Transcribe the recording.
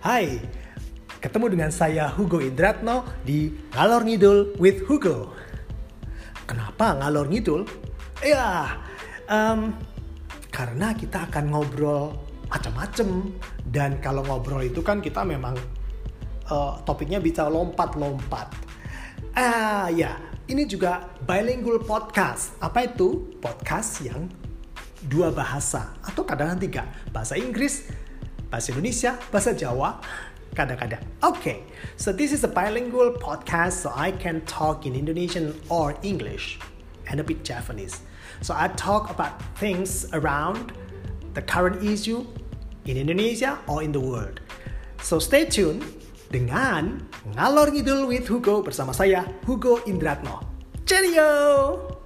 Hai, ketemu dengan saya Hugo Indratno di Ngalor Ngidul with Hugo. Kenapa ngalor ngidul? Ya, em, karena kita akan ngobrol macam-macam dan kalau ngobrol itu kan kita memang eh, topiknya bisa lompat-lompat. Ah ya, ini juga bilingual podcast. Apa itu? Podcast yang dua bahasa atau kadang tiga bahasa Inggris bahasa Indonesia bahasa Jawa kadang-kadang. Okay so this is a bilingual podcast so I can talk in Indonesian or English and a bit Japanese. So I talk about things around the current issue in Indonesia or in the world. So stay tuned dengan ngalor ngidul with Hugo bersama saya Hugo Indratno. Cheerio